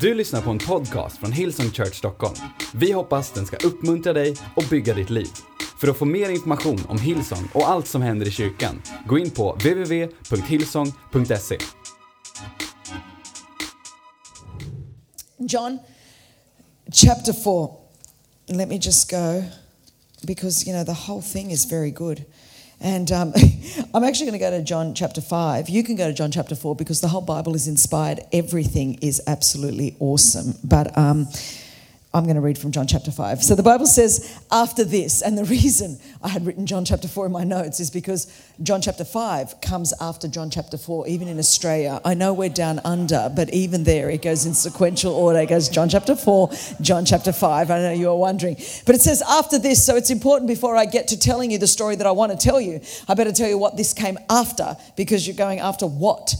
Du lyssnar på en podcast från Hillsong Church Stockholm. Vi hoppas den ska uppmuntra dig och bygga ditt liv. För att få mer information om Hillsong och allt som händer i kyrkan, gå in på www.hillsong.se. John chapter 4. Let me just go because, you know, the whole thing is very good. And um, I'm actually going to go to John chapter 5. You can go to John chapter 4 because the whole Bible is inspired. Everything is absolutely awesome. But um, I'm going to read from John chapter 5. So the Bible says, after this, and the reason I had written John chapter 4 in my notes is because John chapter 5 comes after John chapter 4, even in Australia. I know we're down under, but even there it goes in sequential order. It goes John chapter 4, John chapter 5. I know you are wondering. But it says after this, so it's important before I get to telling you the story that I want to tell you, I better tell you what this came after because you're going after what?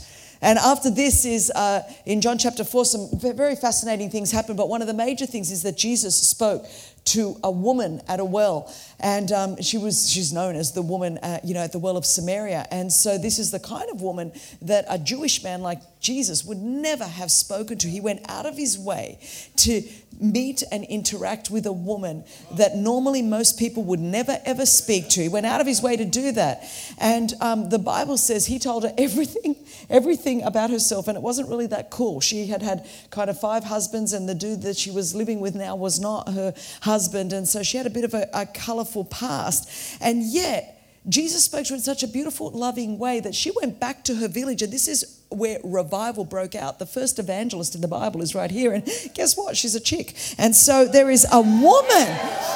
And after this is uh, in John chapter 4, some very fascinating things happen. But one of the major things is that Jesus spoke to a woman at a well. And um, she was, she's known as the woman, uh, you know, at the well of Samaria. And so this is the kind of woman that a Jewish man like Jesus would never have spoken to. He went out of his way to meet and interact with a woman that normally most people would never ever speak to. He went out of his way to do that. And um, the Bible says he told her everything, everything about herself. And it wasn't really that cool. She had had kind of five husbands, and the dude that she was living with now was not her husband. And so she had a bit of a, a colorful past. And yet, Jesus spoke to her in such a beautiful, loving way that she went back to her village. And this is where revival broke out. The first evangelist in the Bible is right here. And guess what? She's a chick. And so there is a woman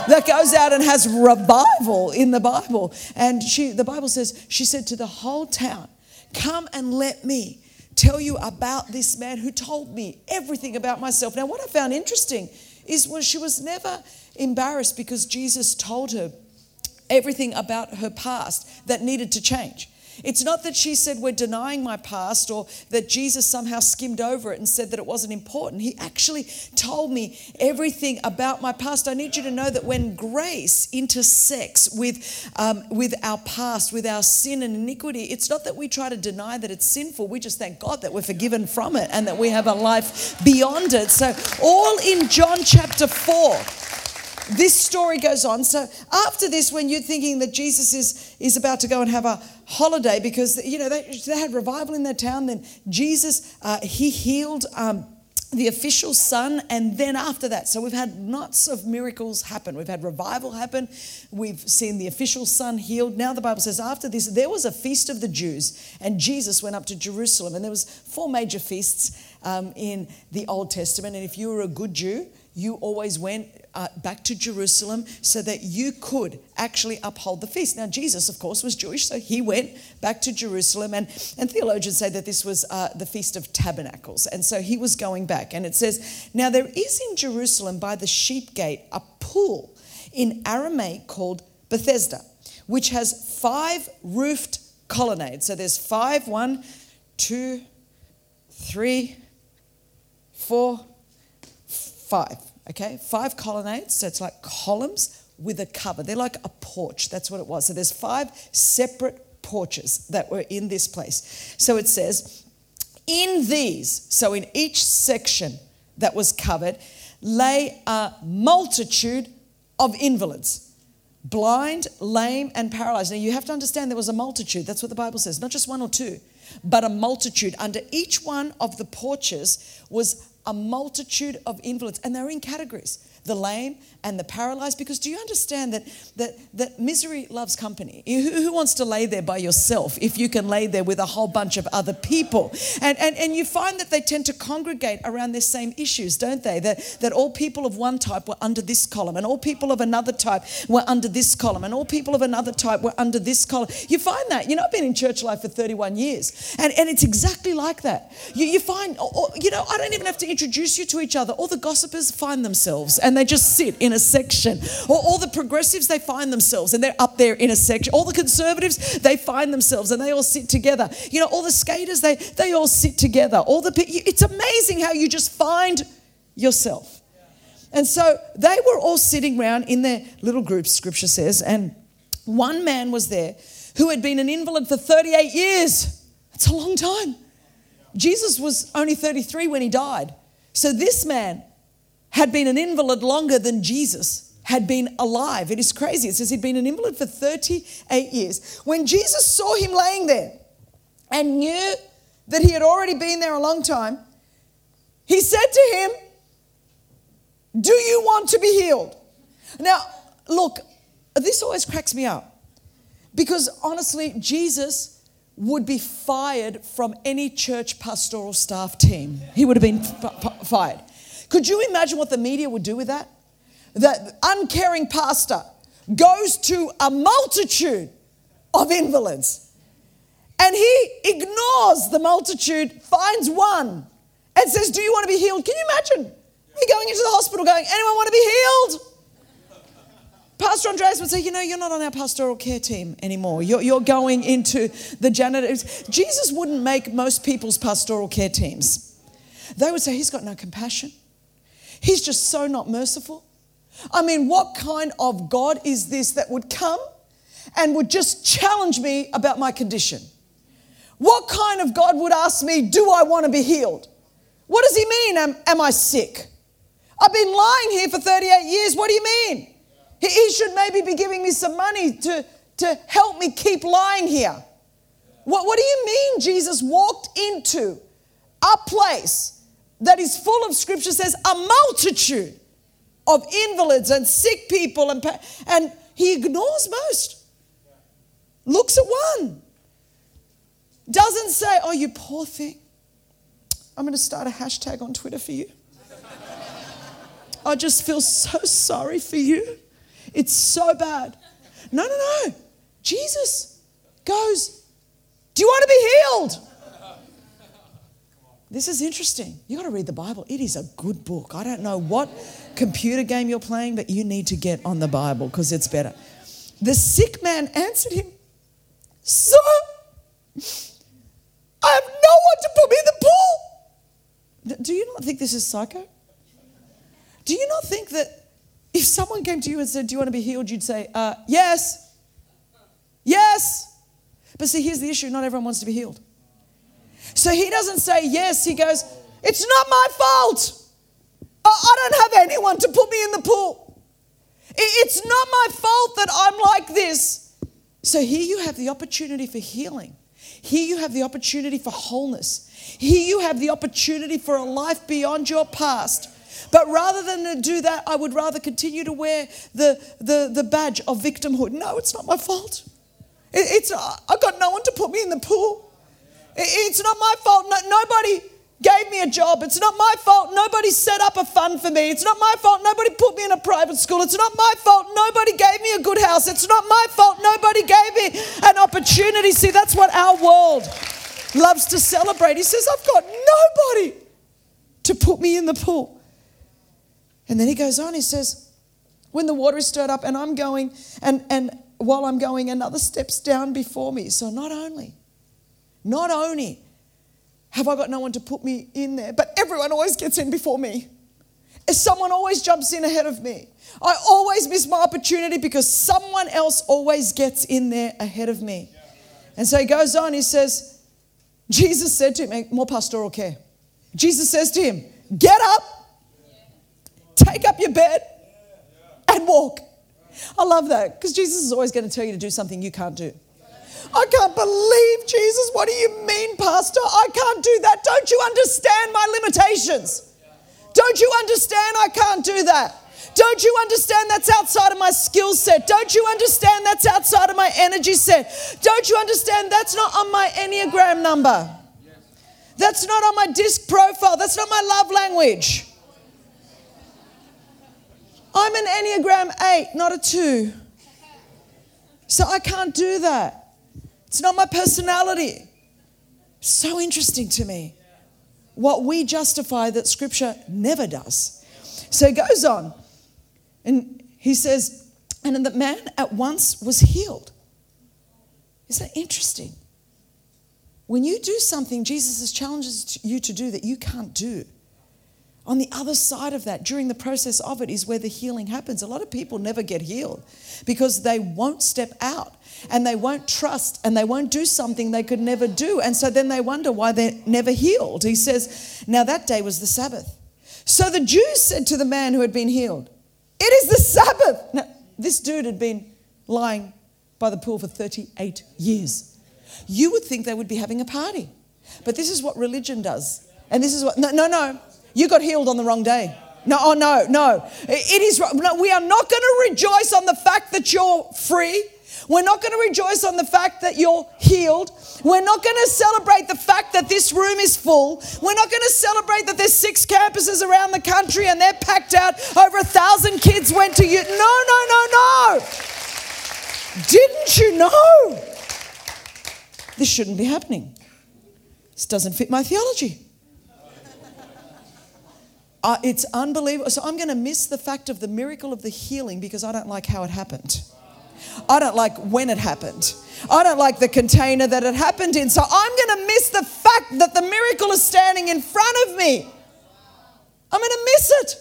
that goes out and has revival in the Bible. And she, the Bible says, she said to the whole town, Come and let me tell you about this man who told me everything about myself. Now, what I found interesting is was she was never embarrassed because Jesus told her everything about her past that needed to change. It's not that she said, We're denying my past, or that Jesus somehow skimmed over it and said that it wasn't important. He actually told me everything about my past. I need you to know that when grace intersects with, um, with our past, with our sin and iniquity, it's not that we try to deny that it's sinful. We just thank God that we're forgiven from it and that we have a life beyond it. So, all in John chapter 4 this story goes on. So after this, when you're thinking that Jesus is, is about to go and have a holiday because, you know, they, they had revival in their town, then Jesus, uh, he healed um, the official son, and then after that. So we've had lots of miracles happen. We've had revival happen. We've seen the official son healed. Now the Bible says after this, there was a feast of the Jews, and Jesus went up to Jerusalem. And there was four major feasts um, in the Old Testament. And if you were a good Jew, you always went uh, back to Jerusalem so that you could actually uphold the feast. Now, Jesus, of course, was Jewish, so he went back to Jerusalem. And, and theologians say that this was uh, the Feast of Tabernacles. And so he was going back. And it says, Now there is in Jerusalem by the sheep gate a pool in Aramaic called Bethesda, which has five roofed colonnades. So there's five one, two, three, four, five okay? Five colonnades, so it's like columns with a cover. They're like a porch. That's what it was. So there's five separate porches that were in this place. So it says, in these, so in each section that was covered, lay a multitude of invalids blind, lame, and paralyzed. Now you have to understand there was a multitude. That's what the Bible says, not just one or two, but a multitude. Under each one of the porches was a multitude of invalids, and they're in categories the lame and the paralyzed because do you understand that that, that misery loves company? Who, who, wants to lay there by yourself if you can lay there with a whole bunch of other people? And, and, and you find that they tend to congregate around their same issues don't they? That, that all people of one type were under this column and all people of another type were under this column and all people of another type were under this column. You find that. You know i've been in church life for 31 years and, and it's exactly like that. You, you find you know i don't even have to introduce you to each other. All the gossipers find themselves and they just sit in a section. Or all the progressives, they find themselves and they're up there in a section. All the conservatives, they find themselves and they all sit together. You know, all the skaters, they, they all sit together. All the it's amazing how you just find yourself. And so they were all sitting around in their little groups, scripture says, and one man was there who had been an invalid for 38 years. That's a long time. Jesus was only 33 when he died. So this man had been an invalid longer than Jesus had been alive. It is crazy. It says he'd been an invalid for 38 years. When Jesus saw him laying there and knew that he had already been there a long time, he said to him, Do you want to be healed? Now, look, this always cracks me up because honestly, Jesus would be fired from any church pastoral staff team. He would have been f- f- fired. Could you imagine what the media would do with that? That uncaring pastor goes to a multitude of invalids and he ignores the multitude, finds one, and says, Do you want to be healed? Can you imagine me going into the hospital going, Anyone want to be healed? Pastor Andreas would say, You know, you're not on our pastoral care team anymore. You're, you're going into the janitors. Jesus wouldn't make most people's pastoral care teams. They would say, He's got no compassion. He's just so not merciful. I mean, what kind of God is this that would come and would just challenge me about my condition? What kind of God would ask me, Do I want to be healed? What does he mean, am, am I sick? I've been lying here for 38 years. What do you mean? He, he should maybe be giving me some money to, to help me keep lying here. What, what do you mean Jesus walked into a place that is full of scripture says a multitude of invalids and sick people and, and he ignores most. Looks at one. Doesn't say oh you poor thing. I'm going to start a hashtag on twitter for you. I just feel so sorry for you. It's so bad. No no no. Jesus goes do you want to be healed this is interesting. You got to read the Bible. It is a good book. I don't know what computer game you're playing, but you need to get on the Bible because it's better. The sick man answered him, Sir, I have no one to put me in the pool. Do you not think this is psycho? Do you not think that if someone came to you and said, Do you want to be healed? you'd say, uh, Yes. Yes. But see, here's the issue not everyone wants to be healed. So he doesn't say yes, he goes, It's not my fault. I don't have anyone to put me in the pool. It's not my fault that I'm like this. So here you have the opportunity for healing. Here you have the opportunity for wholeness. Here you have the opportunity for a life beyond your past. But rather than to do that, I would rather continue to wear the, the, the badge of victimhood. No, it's not my fault. It's, I've got no one to put me in the pool. It's not my fault. No, nobody gave me a job. It's not my fault. Nobody set up a fund for me. It's not my fault. Nobody put me in a private school. It's not my fault. Nobody gave me a good house. It's not my fault. Nobody gave me an opportunity. See, that's what our world loves to celebrate. He says, I've got nobody to put me in the pool. And then he goes on, he says, when the water is stirred up and I'm going, and, and while I'm going, another steps down before me. So not only not only have I got no one to put me in there, but everyone always gets in before me. Someone always jumps in ahead of me. I always miss my opportunity because someone else always gets in there ahead of me. And so he goes on, he says, Jesus said to him, more pastoral care. Jesus says to him, Get up, take up your bed, and walk. I love that because Jesus is always going to tell you to do something you can't do. I can't believe Jesus. What do you mean, Pastor? I can't do that. Don't you understand my limitations? Don't you understand I can't do that? Don't you understand that's outside of my skill set? Don't you understand that's outside of my energy set? Don't you understand that's not on my Enneagram number? That's not on my disc profile. That's not my love language. I'm an Enneagram 8, not a 2. So I can't do that. It's not my personality. So interesting to me. What we justify that scripture never does. So he goes on and he says, and the man at once was healed. Is that interesting? When you do something Jesus challenges you to do that you can't do, on the other side of that, during the process of it, is where the healing happens. A lot of people never get healed because they won't step out and they won't trust and they won't do something they could never do. And so then they wonder why they're never healed. He says, Now that day was the Sabbath. So the Jews said to the man who had been healed, It is the Sabbath. Now, this dude had been lying by the pool for 38 years. You would think they would be having a party. But this is what religion does. And this is what, no, no, no. You got healed on the wrong day. No, oh no, no. It is, no, we are not going to rejoice on the fact that you're free. We're not going to rejoice on the fact that you're healed. We're not going to celebrate the fact that this room is full. We're not going to celebrate that there's six campuses around the country and they're packed out. Over a thousand kids went to you. No, no, no, no. Didn't you know? This shouldn't be happening. This doesn't fit my theology. Uh, it's unbelievable. So I'm going to miss the fact of the miracle of the healing because I don't like how it happened. I don't like when it happened. I don't like the container that it happened in. So I'm going to miss the fact that the miracle is standing in front of me. I'm going to miss it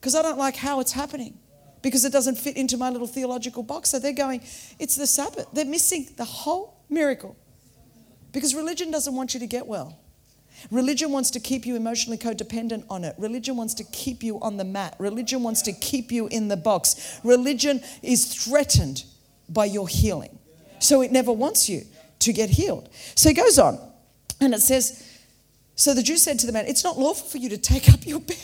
because I don't like how it's happening because it doesn't fit into my little theological box. So they're going, it's the Sabbath. They're missing the whole miracle because religion doesn't want you to get well. Religion wants to keep you emotionally codependent on it. Religion wants to keep you on the mat. Religion wants to keep you in the box. Religion is threatened by your healing. So it never wants you to get healed. So he goes on and it says, So the Jew said to the man, It's not lawful for you to take up your bed.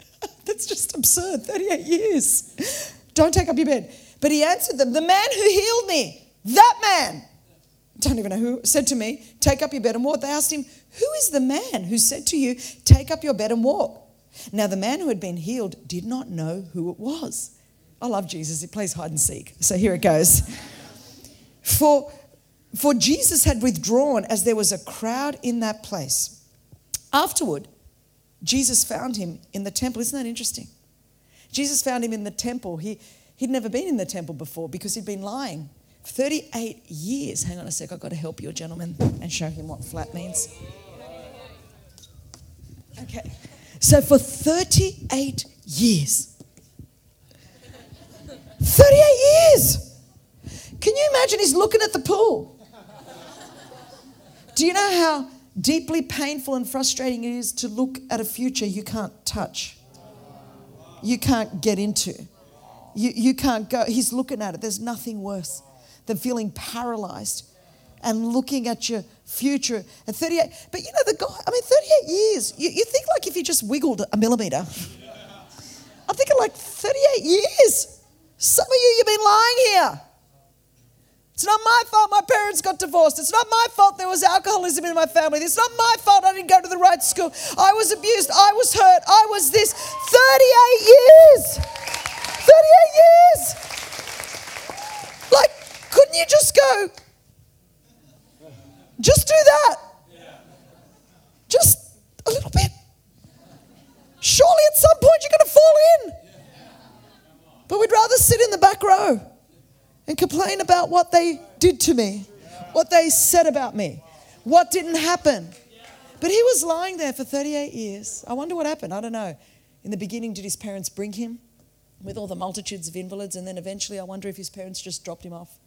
That's just absurd. 38 years. Don't take up your bed. But he answered them, The man who healed me, that man, don't even know who, said to me, Take up your bed and walk. They asked him, Who is the man who said to you, Take up your bed and walk? Now, the man who had been healed did not know who it was. I love Jesus. He plays hide and seek. So here it goes. For, for Jesus had withdrawn as there was a crowd in that place. Afterward, Jesus found him in the temple. Isn't that interesting? Jesus found him in the temple. He, he'd never been in the temple before because he'd been lying 38 years. Hang on a sec, I've got to help your gentleman and show him what flat means. Okay, so for 38 years, 38 years. Can you imagine he's looking at the pool? Do you know how deeply painful and frustrating it is to look at a future you can't touch? You can't get into. You, you can't go. He's looking at it. There's nothing worse than feeling paralyzed and looking at your future at 38. But you know, the guy, I mean, 38 years, you, you think like if you just wiggled a millimeter. I'm thinking like 38 years. Some of you, you've been lying here. It's not my fault my parents got divorced. It's not my fault there was alcoholism in my family. It's not my fault I didn't go to the right school. I was abused. I was hurt. I was this. 38 years. 38 years. Like, couldn't you just go, just do that? Just a little bit. Surely at some point you're going to fall in. But we'd rather sit in the back row and complain about what they did to me, what they said about me, what didn't happen. But he was lying there for 38 years. I wonder what happened. I don't know. In the beginning, did his parents bring him with all the multitudes of invalids? And then eventually, I wonder if his parents just dropped him off.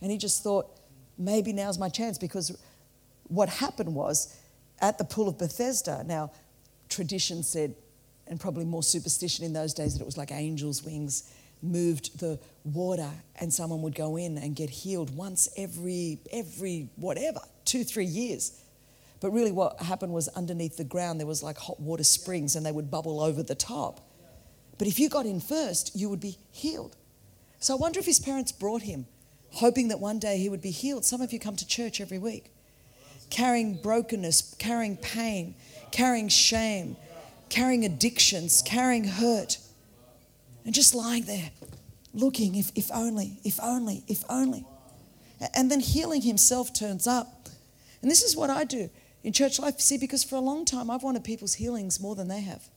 And he just thought, maybe now's my chance because what happened was at the pool of Bethesda, now tradition said, and probably more superstition in those days, that it was like angels' wings moved the water and someone would go in and get healed once every every whatever two three years. But really what happened was underneath the ground there was like hot water springs and they would bubble over the top. But if you got in first you would be healed. So i wonder if his parents brought him hoping that one day he would be healed some of you come to church every week carrying brokenness carrying pain carrying shame carrying addictions carrying hurt and just lying there, looking, if, if only, if only, if only. And then healing himself turns up. And this is what I do in church life, see, because for a long time I've wanted people's healings more than they have.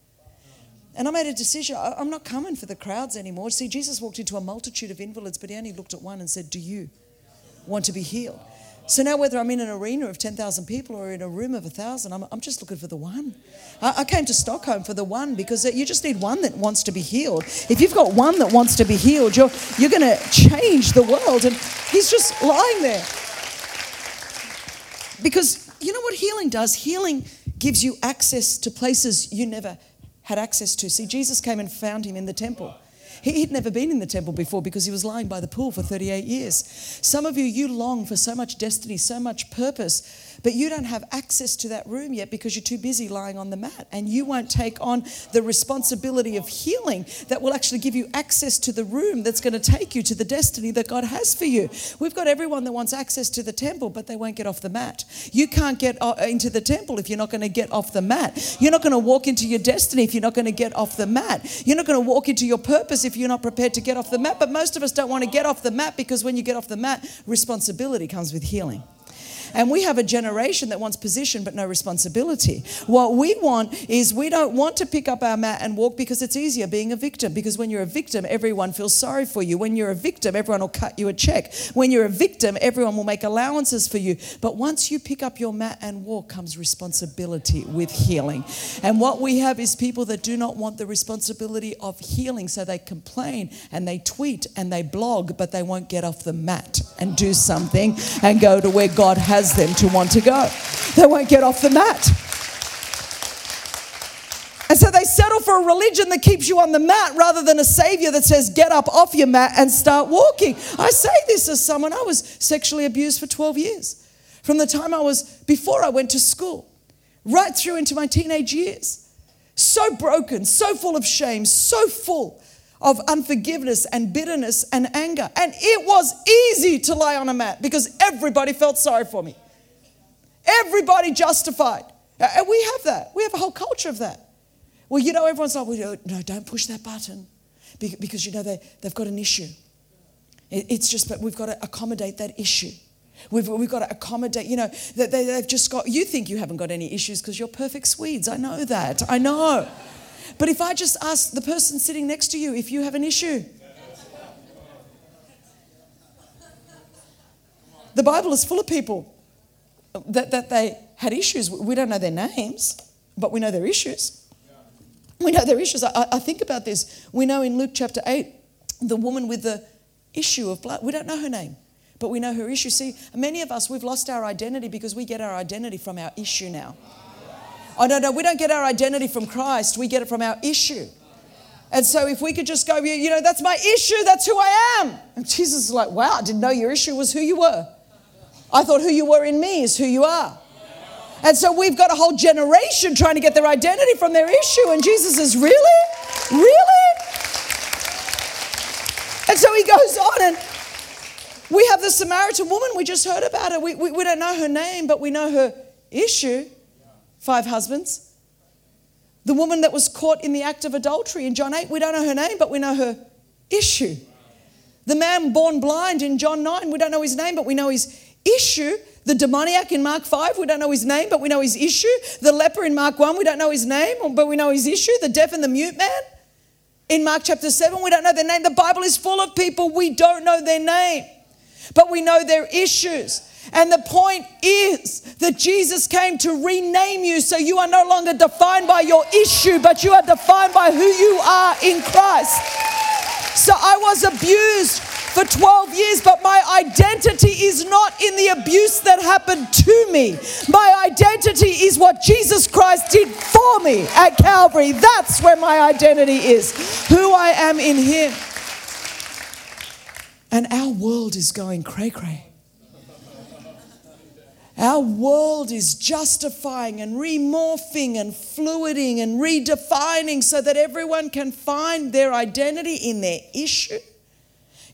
And I made a decision, I'm not coming for the crowds anymore. See, Jesus walked into a multitude of invalids, but he only looked at one and said, Do you want to be healed? So now, whether I'm in an arena of 10,000 people or in a room of 1,000, I'm, I'm just looking for the one. I, I, came to Stockholm for the one because uh, you just need one that wants to be healed. If you've got one that wants to be healed, you're, you're going to change the world. And he's just lying there. Because you know what healing does? Healing gives you access to places you never had access to. See, Jesus came and found him in the temple. He- He'd never been in the temple before because he was lying by the pool for 38 years. Some of you, you long for so much destiny, so much purpose, but you don't have access to that room yet because you're too busy lying on the mat. And you won't take on the responsibility of healing that will actually give you access to the room that's going to take you to the destiny that God has for you. We've got everyone that wants access to the temple, but they won't get off the mat. You can't get uh, into the temple if you're not going to get off the mat. You're not going to walk into your destiny if you're not going to get off the mat. You're not going to walk into your purpose if you're not prepared to get off the mat. But most of us don't want to get off the mat because when you get off the mat, responsibility comes with healing. And we have a generation that wants position but no responsibility. What we want is we don't want to pick up our mat and walk because it's easier being a victim. Because when you're a victim, everyone feels sorry for you. When you're a victim, everyone will cut you a check. When you're a victim, everyone will make allowances for you. But once you pick up your mat and walk comes responsibility with healing. And what we have is people that do not want the responsibility of healing. So they complain and they tweet and they blog, but they won't get off the mat and do something and go to where God has them to want to go. They won't get off the mat. And so they settle for a religion that keeps you on the mat rather than a savior that says, get up off your mat and start walking. I say this as someone, I was sexually abused for 12 years. From the time I was, before I went to school, right through into my teenage years. So broken, so full of shame, so full of unforgiveness and bitterness and anger. And it was easy to lie on a mat because everybody felt sorry for me. Everybody justified. Uh, and we have that. We have a whole culture of that. Well, you know, everyone's like, well, no, don't push that button because, you know, they, they've got an issue. It's just, but we've got to accommodate that issue. We've, we've got to accommodate, you know, that they, they've just got, you think you haven't got any issues because you're perfect Swedes. I know that. I know. But if I just ask the person sitting next to you if you have an issue, the Bible is full of people that, that they had issues. We don't know their names, but we know their issues. We know their issues. I, I think about this. We know in Luke chapter 8, the woman with the issue of blood, we don't know her name, but we know her issue. See, many of us, we've lost our identity because we get our identity from our issue now. Oh, no, no, we don't get our identity from Christ, we get it from our issue. And so if we could just go, you know, that's my issue, that's who I am. And Jesus is like, wow, I didn't know your issue was who you were. I thought who you were in me is who you are. And so we've got a whole generation trying to get their identity from their issue. And Jesus is, really? Really? And so he goes on and we have the Samaritan woman. We just heard about her. We, we, we don't know her name, but we know her issue five husbands. The woman that was caught in the act of adultery in John 8, we don't know her name, but we know her issue. The man born blind in John 9, we don't know his name, but we know his issue. The demoniac in Mark 5, we don't know his name, but we know his issue. The leper in Mark 1, we don't know his name, but we know his issue. The deaf and the mute man in Mark chapter 7, we don't know their name. The Bible is full of people, we don't know their name, but we know their issues. And the point is that Jesus came to rename you so you are no longer defined by your issue, but you are defined by who you are in Christ. So I was abused for 12 years, but my identity is not in the abuse that happened to me. My identity is what Jesus Christ did for me at Calvary. That's where my identity is, who I am in Him. And our world is going cray cray. Our world is justifying and remorphing and fluiding and redefining so that everyone can find their identity in their issue.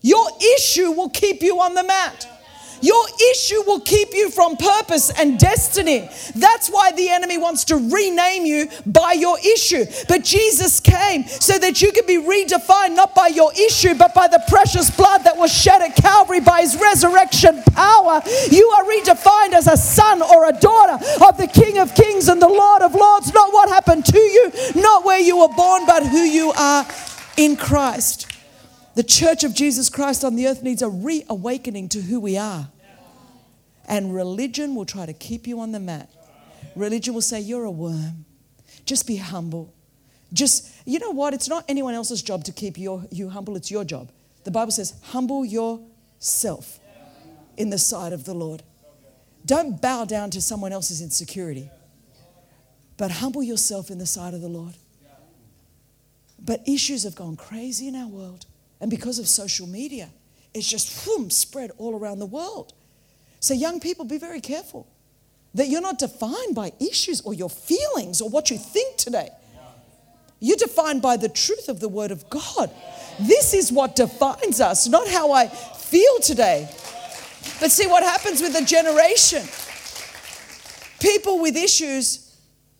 Your issue will keep you on the mat. Your issue will keep you from purpose and destiny. That's why the enemy wants to rename you by your issue. But Jesus came so that you could be redefined not by your issue, but by the precious blood that was shed at Calvary by his resurrection power. You are redefined as a son or a daughter of the King of Kings and the Lord of Lords. Not what happened to you, not where you were born, but who you are in Christ. The church of Jesus Christ on the earth needs a reawakening to who we are. And religion will try to keep you on the mat. Religion will say, You're a worm. Just be humble. Just, you know what? It's not anyone else's job to keep you, you humble, it's your job. The Bible says, Humble yourself in the sight of the Lord. Don't bow down to someone else's insecurity, but humble yourself in the sight of the Lord. But issues have gone crazy in our world. And because of social media, it's just whoom, spread all around the world. So, young people, be very careful that you're not defined by issues or your feelings or what you think today. You're defined by the truth of the Word of God. This is what defines us, not how I feel today. But see what happens with the generation. People with issues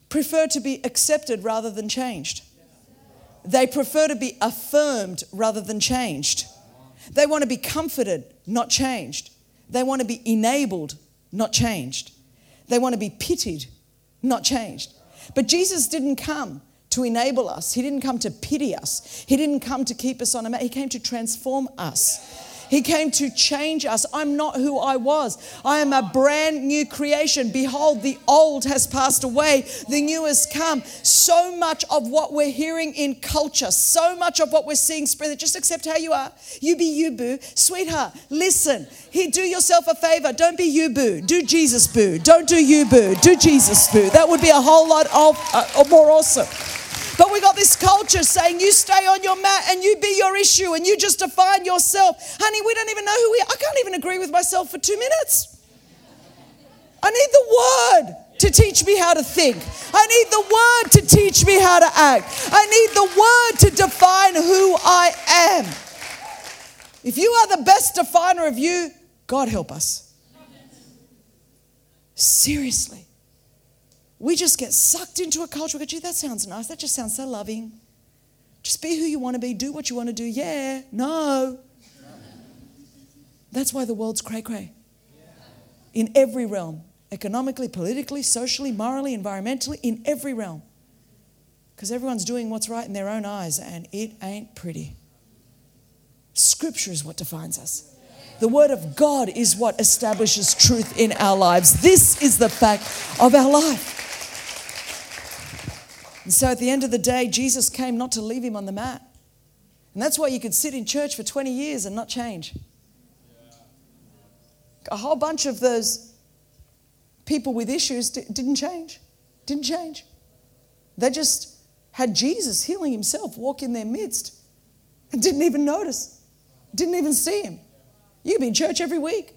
prefer to be accepted rather than changed. They prefer to be affirmed rather than changed. They want to be comforted, not changed. They want to be enabled, not changed. They want to be pitied, not changed. But Jesus didn't come to enable us. He didn't come to pity us. He didn't come to keep us on a mat. He came to transform us. He came to change us. I'm not who I was. I am a brand new creation. Behold, the old has passed away, the new has come. So much of what we're hearing in culture, so much of what we're seeing spread, just accept how you are. You be you, boo. Sweetheart, listen. Here, do yourself a favor. Don't be you, boo. Do Jesus, boo. Don't do you, boo. Do Jesus, boo. That would be a whole lot of uh, more awesome. But we got this culture saying you stay on your mat and you be your issue and you just define yourself. Honey, we don't even know who we are. I can't even agree with myself for two minutes. I need the word to teach me how to think. I need the word to teach me how to act. I need the word to define who I am. If you are the best definer of you, God help us. Seriously. We just get sucked into a culture. We go, gee, that sounds nice. That just sounds so loving. Just be who you want to be. Do what you want to do. Yeah. No. That's why the world's cray cray. In every realm economically, politically, socially, morally, environmentally, in every realm. Because everyone's doing what's right in their own eyes, and it ain't pretty. Scripture is what defines us. The Word of God is what establishes truth in our lives. This is the fact of our life. And so at the end of the day, Jesus came not to leave him on the mat. And that's why you could sit in church for 20 years and not change. A whole bunch of those people with issues didn't change. Didn't change. They just had Jesus healing himself walk in their midst and didn't even notice, didn't even see him. You've been church every week.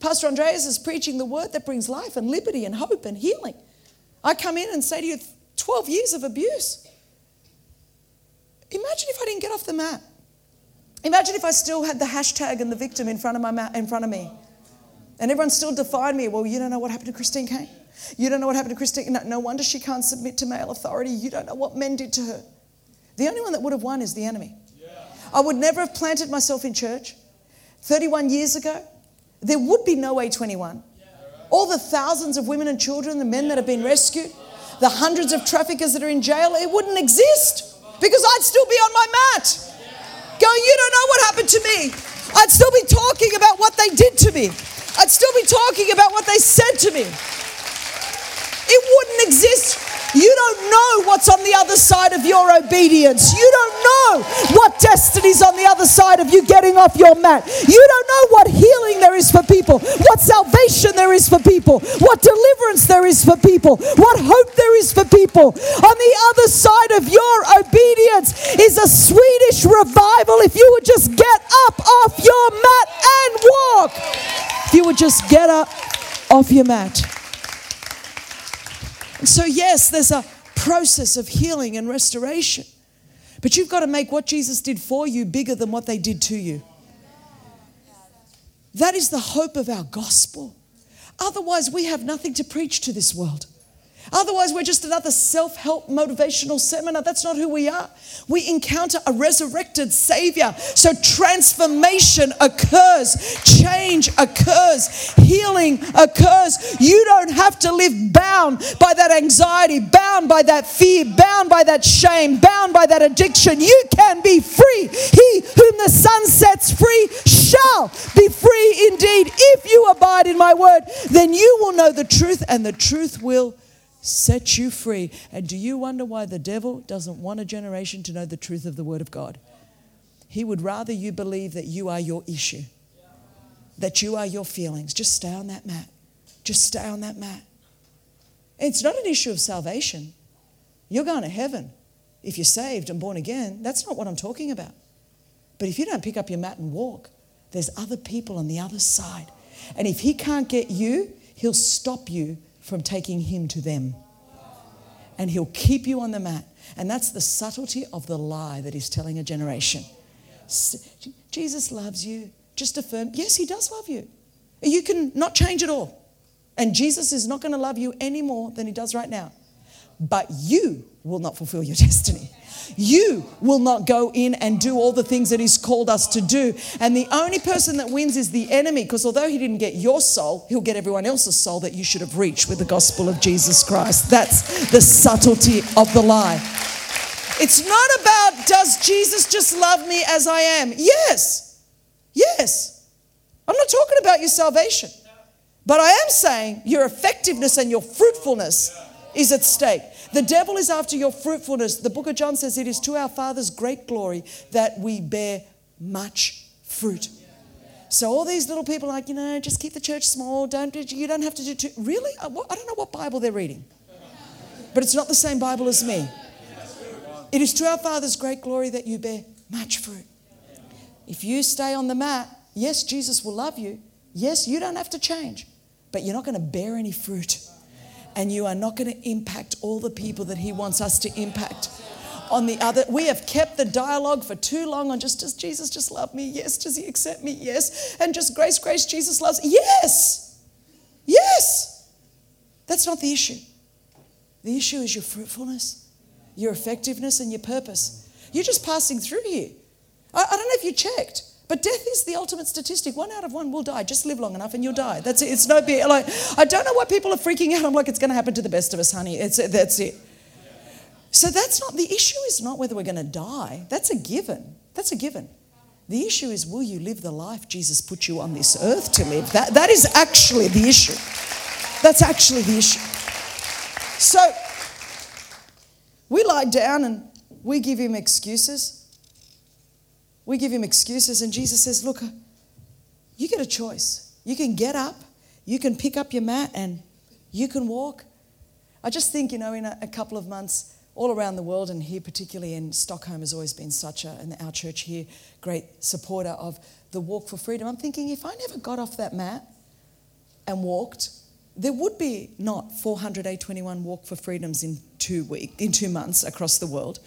Pastor Andreas is preaching the word that brings life and liberty and hope and healing. I come in and say to you, 12 years of abuse. Imagine if I didn't get off the mat. Imagine if I still had the hashtag and the victim in front of, my mat, in front of me. And everyone still defined me. Well, you don't know what happened to Christine Caine. You don't know what happened to Christine. No, no wonder she can't submit to male authority. You don't know what men did to her. The only one that would have won is the enemy. Yeah. I would never have planted myself in church. 31 years ago, there would be no A21. All the thousands of women and children, the men that have been rescued, the hundreds of traffickers that are in jail, it wouldn't exist because I'd still be on my mat going, You don't know what happened to me. I'd still be talking about what they did to me. I'd still be talking about what they said to me. It wouldn't exist you don't know what's other side of your obedience. You don't know what destiny's on the other side of you getting off your mat. You don't know what healing there is for people, what salvation there is for people, what deliverance there is for people, what hope there is for people. On the other side of your obedience is a Swedish revival. If you would just get up off your mat and walk, if you would just get up off your mat. So, yes, there's a process of healing and restoration. But you've got to make what Jesus did for you bigger than what they did to you. That is the hope of our gospel. Otherwise, we have nothing to preach to this world. Otherwise, we're just another self help motivational seminar. That's not who we are. We encounter a resurrected Savior. So transformation occurs, change occurs, healing occurs. You don't have to live bound by that anxiety, bound by that fear, bound by that shame, bound by that addiction. You can be free. He whom the Son sets free shall be free indeed. If you abide in my word, then you will know the truth, and the truth will set you free. And do you wonder why the devil doesn't want a generation to know the truth of the Word of God? He would rather you believe that you are your issue, that you are your feelings. Just stay on that mat. Just stay on that mat. It's not an issue of salvation. You're going to heaven. if you're saved and born again, that's not what I'm talking about. But if you don't pick up your mat and walk, there's other people on the other side. And if he can't get you, he'll stop you from taking him to them. And he'll keep you on the mat. And that's the subtlety of the lie that he's telling a generation. Jesus loves you. Just affirm, yes, he does love you. You can not change at all. And Jesus is not going to love you any more than he does right now. But you will not fulfill your destiny. You will not go in and do all the things that He's called us to do. And the only person that wins is the enemy, because although He didn't get your soul, He'll get everyone else's soul that you should have reached with the gospel of Jesus Christ. That's the subtlety of the lie. It's not about, does Jesus just love me as I am? Yes. Yes. I'm not talking about your salvation. But I am saying your effectiveness and your fruitfulness is at stake. The devil is after your fruitfulness. The book of John says it is to our Father's great glory that we bear much fruit. So all these little people like, you know, just keep the church small. Don't you don't have to do too. Really? Uh, I don't know what Bible they're reading, but it's not the same Bible as me. It is to our Father's great glory that you bear much fruit. If you stay on the mat, yes, Jesus will love you. Yes, you don't have to change, but you're not going to bear any fruit and you are not going to impact all the people that He wants us to impact. On the other, we have kept the dialogue for too long on just does Jesus just love me? Yes. Does He accept me? Yes. And just grace, grace, Jesus loves. Yes. Yes. That's not the issue. The issue is your fruitfulness, your effectiveness, and your purpose. You're just passing through here. I, I don't know if you checked. But death is the ultimate statistic. One out of one will die. Just live long enough and you'll die. That's it. It's no big. Like I don't know why people are freaking out. I'm like, it's going to happen to the best of us, honey. It's that's it. So that's not the issue. Is not whether we're going to die. That's a given. That's a given. The issue is, will you live the life Jesus put you on this earth to live? That that is actually the issue. That's actually the issue. So we lie down and we give him excuses. We give him excuses, and Jesus says, Look, you get a choice. You can get up, you can pick up your mat, and you can walk. I just think, you know, in a, a couple of months, all around the world, and here particularly in Stockholm, has always been such a, and our church here, great supporter of the walk for freedom. I'm thinking if I never got off that mat and walked, there would be not 400 A21 walk for freedoms in two week, in two months across the world,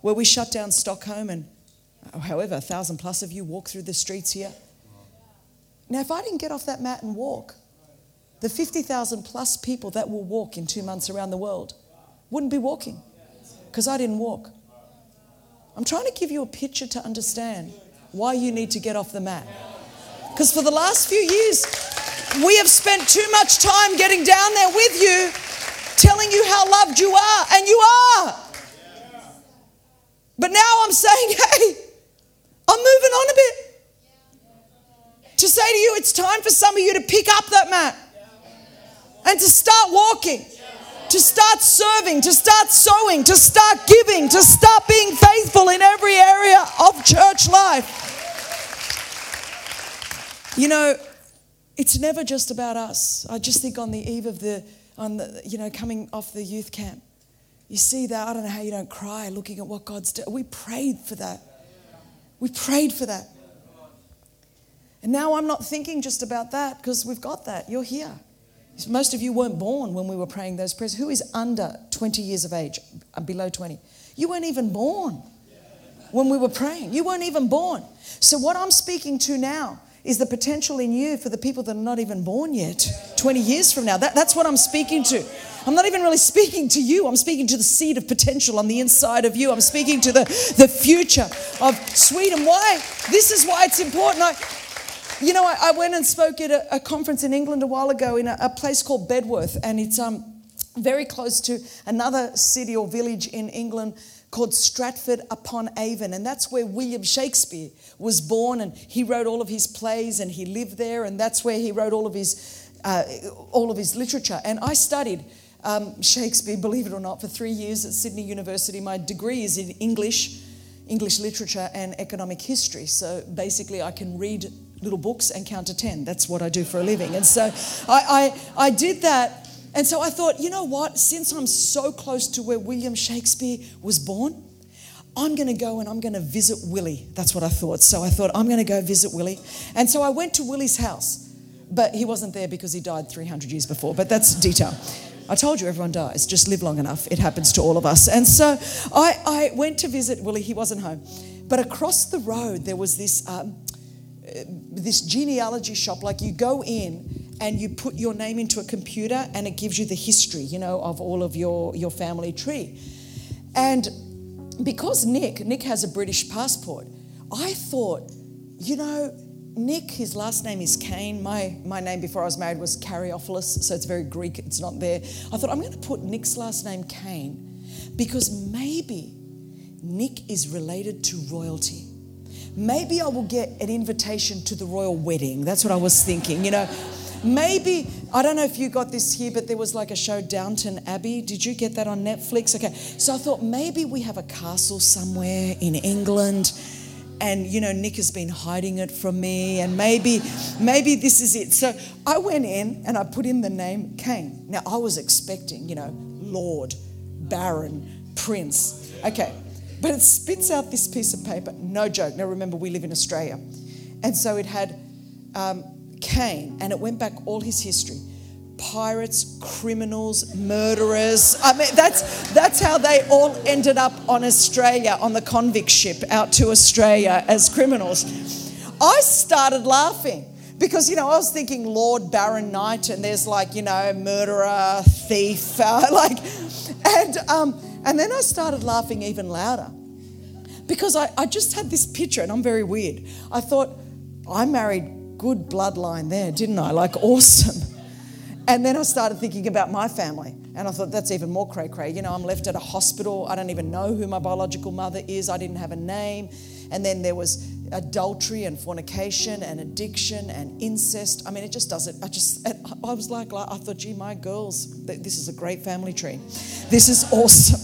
where we shut down Stockholm and Oh, however, a thousand plus of you walk through the streets here. Now, if I didn't get off that mat and walk, the 50,000 plus people that will walk in two months around the world wouldn't be walking because I didn't walk. I'm trying to give you a picture to understand why you need to get off the mat. Because for the last few years, we have spent too much time getting down there with you, telling you how loved you are, and you are. But now I'm saying, hey, I'm moving on a bit. To say to you, it's time for some of you to pick up that mat and to start walking, to start serving, to start sowing, to start giving, to start being faithful in every area of church life. You know, it's never just about us. I just think on the eve of the, on the, you know, coming off the youth camp, you see that. I don't know how you don't cry looking at what God's done. We prayed for that. We prayed for that. And now I'm not thinking just about that because we've got that. You're here. Most of you weren't born when we were praying those prayers. Who is under 20 years of age, uh, below 20? You weren't even born when we were praying. You weren't even born. So, what I'm speaking to now is the potential in you for the people that are not even born yet 20 years from now. That, that's what I'm speaking to. I'm not even really speaking to you. I'm speaking to the seed of potential on the inside of you. I'm speaking to the, the future of Sweden. Why? This is why it's important. I, you know, I, I went and spoke at a, a, conference in England a while ago in a, a place called Bedworth, and it's um, very close to another city or village in England called Stratford upon Avon. And that's where William Shakespeare was born, and he wrote all of his plays, and he lived there, and that's where he wrote all of his, uh, all of his literature. And I studied um, Shakespeare, believe it or not, for three years at Sydney University. My degree is in English, English literature, and economic history. So basically, I can read little books and count to 10. That's what I do for a living. And so I, I, I did that. And so I thought, you know what? Since I'm so close to where William Shakespeare was born, I'm going to go and I'm going to visit Willie. That's what I thought. So I thought, I'm going to go visit Willie. And so I went to Willie's house, but he wasn't there because he died 300 years before. But that's detail. I told you everyone dies, just live long enough. It happens to all of us. And so I, I went to visit Willie. He wasn't home. But across the road, there was this, um, uh, this genealogy shop. Like you go in and you put your name into a computer and it gives you the history, you know, of all of your, your family tree. And because Nick, Nick has a British passport, I thought, you know, Nick, his last name is Caine. My, my name before I was married was Caryofyllis, so it's very Greek, it's not there. I thought, I'm going to put Nick's last name Caine because maybe Nick is related to royalty. Maybe I will get an invitation to the royal wedding. That's what I was thinking, you know. Maybe, I don't know if you got this here, but there was like a show, Downton Abbey. Did you get that on Netflix? Okay. So I thought maybe we have a castle somewhere in England and you know nick has been hiding it from me and maybe maybe this is it so i went in and i put in the name caine now i was expecting you know lord baron prince okay but it spits out this piece of paper no joke now remember we live in australia and so it had um, Caine, and it went back all his history. Pirates, criminals, murderers. I mean, that's, that's how they all ended up on Australia, on the convict ship out to Australia as criminals. I started laughing because, you know, I was thinking Lord Baron Knight, and there's like, you know, murderer, thief, uh, like, and, um, and then I started laughing even louder because I, I just had this picture, and I'm very weird. I thought, I married good bloodline there, didn't I? Like, awesome. And then I started thinking about my family. And I thought, that's even more cray cray. You know, I'm left at a hospital. I don't even know who my biological mother is. I didn't have a name. And then there was adultery and fornication and addiction and incest. I mean, it just doesn't. I just, I was like, I thought, gee, my girls, this is a great family tree. This is awesome.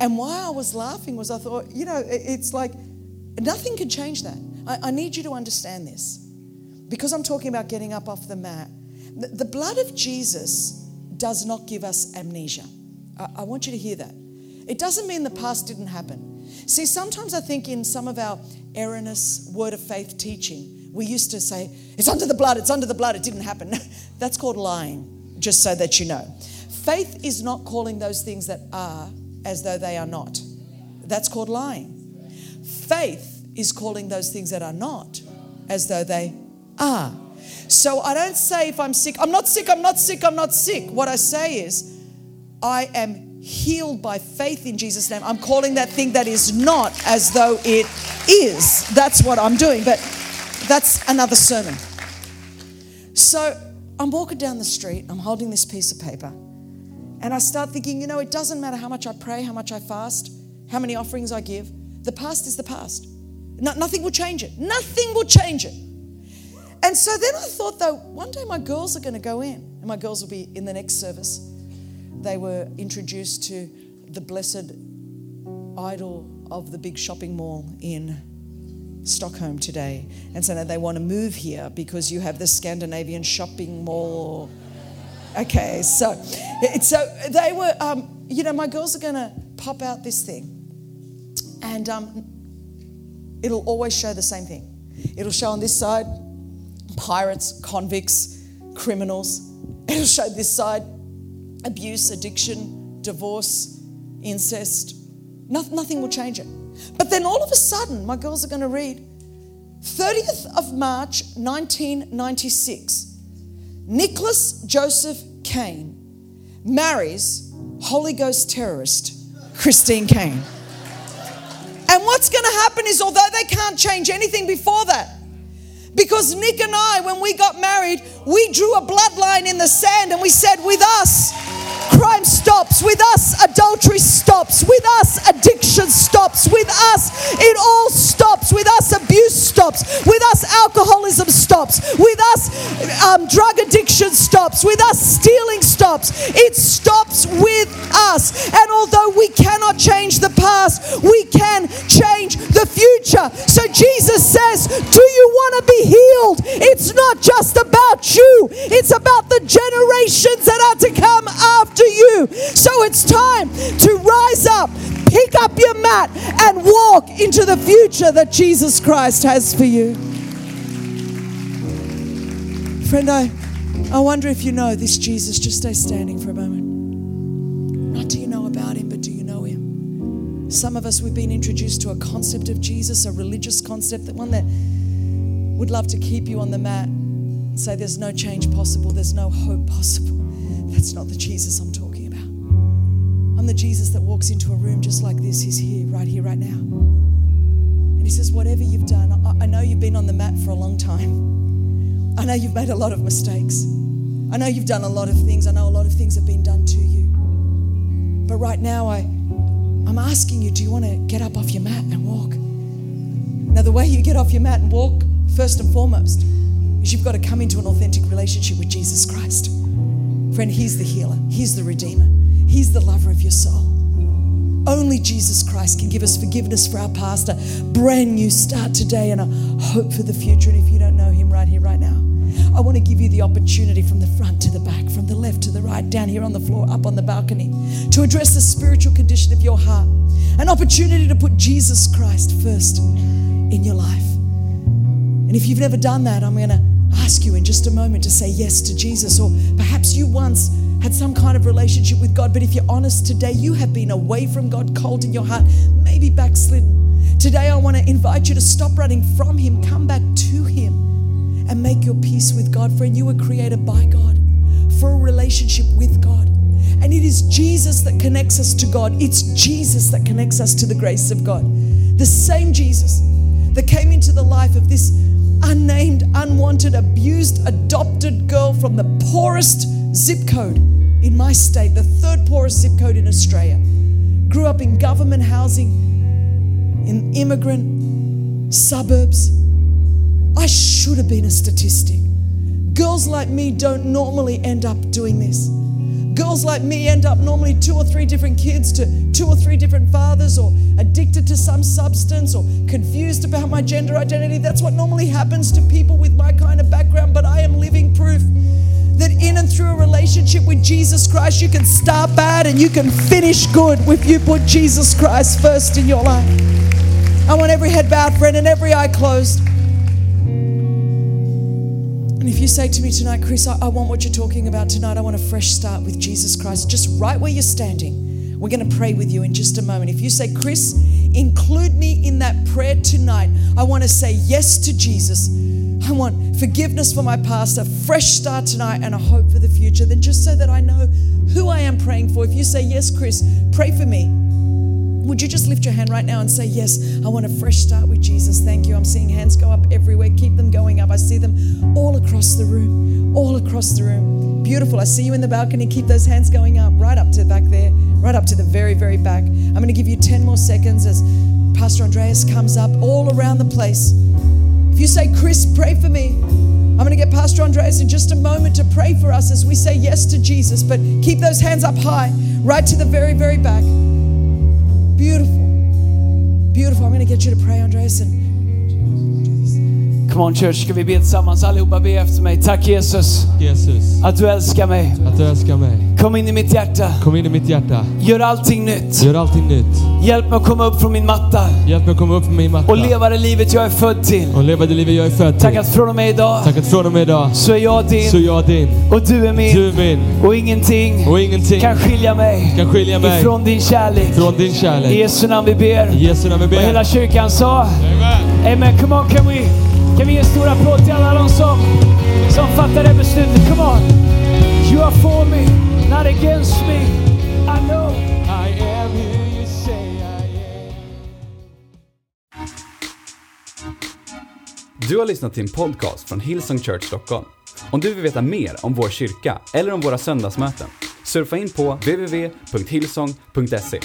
And why I was laughing was I thought, you know, it's like nothing can change that. I, I need you to understand this because I'm talking about getting up off the mat, the, blood of Jesus does not give us amnesia. I, I want you to hear that. It doesn't mean the past didn't happen. See, sometimes I think in some of our erroneous word of faith teaching, we used to say, it's under the blood, it's under the blood, it didn't happen. That's called lying, just so that you know. Faith is not calling those things that are as though they are not. That's called lying. Faith is calling those things that are not as though they are. So I don't say if I'm sick, I'm not sick, I'm not sick, I'm not sick. What I say is, I am healed by faith in Jesus' name. I'm calling that thing that is not as though it is. That's what I'm doing. But that's another sermon. So I'm walking down the street, I'm holding this piece of paper, and I start thinking, you know, it doesn't matter how much I pray, how much I fast, how many offerings I give. The past is the past. No, nothing will change it. Nothing will change it. And so then I thought, though, one day my girls are going to go in, and my girls will be in the next service. They were introduced to the blessed idol of the big shopping mall in Stockholm today. And so now they want to move here because you have the Scandinavian shopping mall. Okay, so, so they were, um, you know, my girls are going to pop out this thing. And um, it'll always show the same thing. It'll show on this side pirates, convicts, criminals. It'll show this side abuse, addiction, divorce, incest. nothing will change it. But then all of a sudden, my girls are going to read 30th of March 1996, Nicholas Joseph Caine marries Holy Ghost terrorist Christine Caine. And what's going to happen is, although they can't change anything before that, because Nick and I, when we got married, we drew a bloodline in the sand and we said, with us, crime stops. With us, adultery stops. With us, addiction stops. With us, it all stops. With us, abuse stops. With us, alcoholism stops. With us, um, drug addiction stops. With us, stealing stops. It stops with us. And although we cannot change the past, we can change the future. So Jesus says, Do you want to be healed, it's not just about you, it's about the generations that are to come after you. So it's time to rise up, pick up your mat, and walk into the future that Jesus Christ has for you. Friend, I, I wonder if you know this Jesus. Just stay standing for a moment. Not do you know about him, but do you know him? Some of us, we've been introduced to a concept of Jesus, a religious concept, that one that would love to keep you on the mat and say there's no change possible, there's no hope possible. That's not the Jesus I'm talking about. I'm the Jesus that walks into a room just like this. He's here, right here, right now. And he says, Whatever you've done, I, know you've been on the mat for a long time. I know you've made a lot of mistakes. I know you've done a lot of things. I know a lot of things have been done to you. But right now, I, I'm asking you do you want to get up off your mat and walk? Now, the way you get off your mat and walk, first and foremost, is you've got to come into an authentic relationship with Jesus Christ. Friend, He's the healer, He's the redeemer, He's the lover of your soul. Only Jesus Christ can give us forgiveness for our past, a brand new start today, and a hope for the future. And if you don't know Him right here, right now, I want to give you the opportunity from the front to the back, from the left to the right, down here on the floor, up on the balcony, to address the spiritual condition of your heart. An opportunity to put Jesus Christ first in your life. And if you've never done that, I'm going to ask you in just a moment to say yes to Jesus. Or perhaps you once had some kind of relationship with God, but if you're honest today, you have been away from God, cold in your heart, maybe backslidden. Today, I want to invite you to stop running from Him, come back to Him, and make your peace with God. Friend, you were created by God for a relationship with God. And it is Jesus that connects us to God. It's Jesus that connects us to the grace of God. The same Jesus that came into the life of this unnamed, unwanted, abused, adopted girl from the poorest zip code in my state, the third poorest zip code in Australia. Grew up in government housing, in immigrant suburbs. I should have been a statistic. Girls like me don't normally end up doing this. Girls like me end up normally two or three different kids to two or three different fathers, or addicted to some substance, or confused about my gender identity. That's what normally happens to people with my kind of background, but I am living proof that in and through a relationship with Jesus Christ, you can start bad and you can finish good if you put Jesus Christ first in your life. I want every head bowed, friend, and every eye closed. And if you say to me tonight, Chris, I, I want what you're talking about tonight, I want a fresh start with Jesus Christ, just right where you're standing. We're going to pray with you in just a moment. If you say, Chris, include me in that prayer tonight, I want to say yes to Jesus. I want forgiveness for my past, a fresh start tonight, and a hope for the future. Then, just so that I know who I am praying for, if you say, Yes, Chris, pray for me. Would you just lift your hand right now and say, Yes, I want a fresh start with Jesus? Thank you. I'm seeing hands go up everywhere. Keep them going up. I see them all across the room, all across the room. Beautiful. I see you in the balcony. Keep those hands going up, right up to back there, right up to the very, very back. I'm going to give you 10 more seconds as Pastor Andreas comes up all around the place. If you say, Chris, pray for me, I'm going to get Pastor Andreas in just a moment to pray for us as we say yes to Jesus. But keep those hands up high, right to the very, very back. Beautiful. Beautiful. I'm going to get you to pray, Andreas. And Come on church, ska vi be tillsammans allihopa? Be efter mig. Tack Jesus Jesus, att du älskar mig. att du älskar mig. Kom in i mitt hjärta. Kom in i mitt hjärta. Gör allting nytt. Gör allting nytt. Hjälp mig att komma upp från min matta Hjälp mig att komma upp från min matta. och leva det livet jag är född till. och leva det livet jag är född Tack till. att från och med idag Tack att från och med idag så är jag så är din jag din. och du är min Du är min. och ingenting Och ingenting kan skilja mig kan skilja mig ifrån din kärlek. från din I kärlek. Jesu namn vi ber. I Jesu namn vi Och hela ber. kyrkan sa Amen. Amen. Come on, kan vi, kan vi ge en stor applåd till alla de som, som fattar det beslutet? Come on. You are for me, not against me. I know. I am who you say I am. Du har lyssnat till en podcast från Hillsong Church Stockholm. Om du vill veta mer om vår kyrka eller om våra söndagsmöten, surfa in på www.hillsong.se.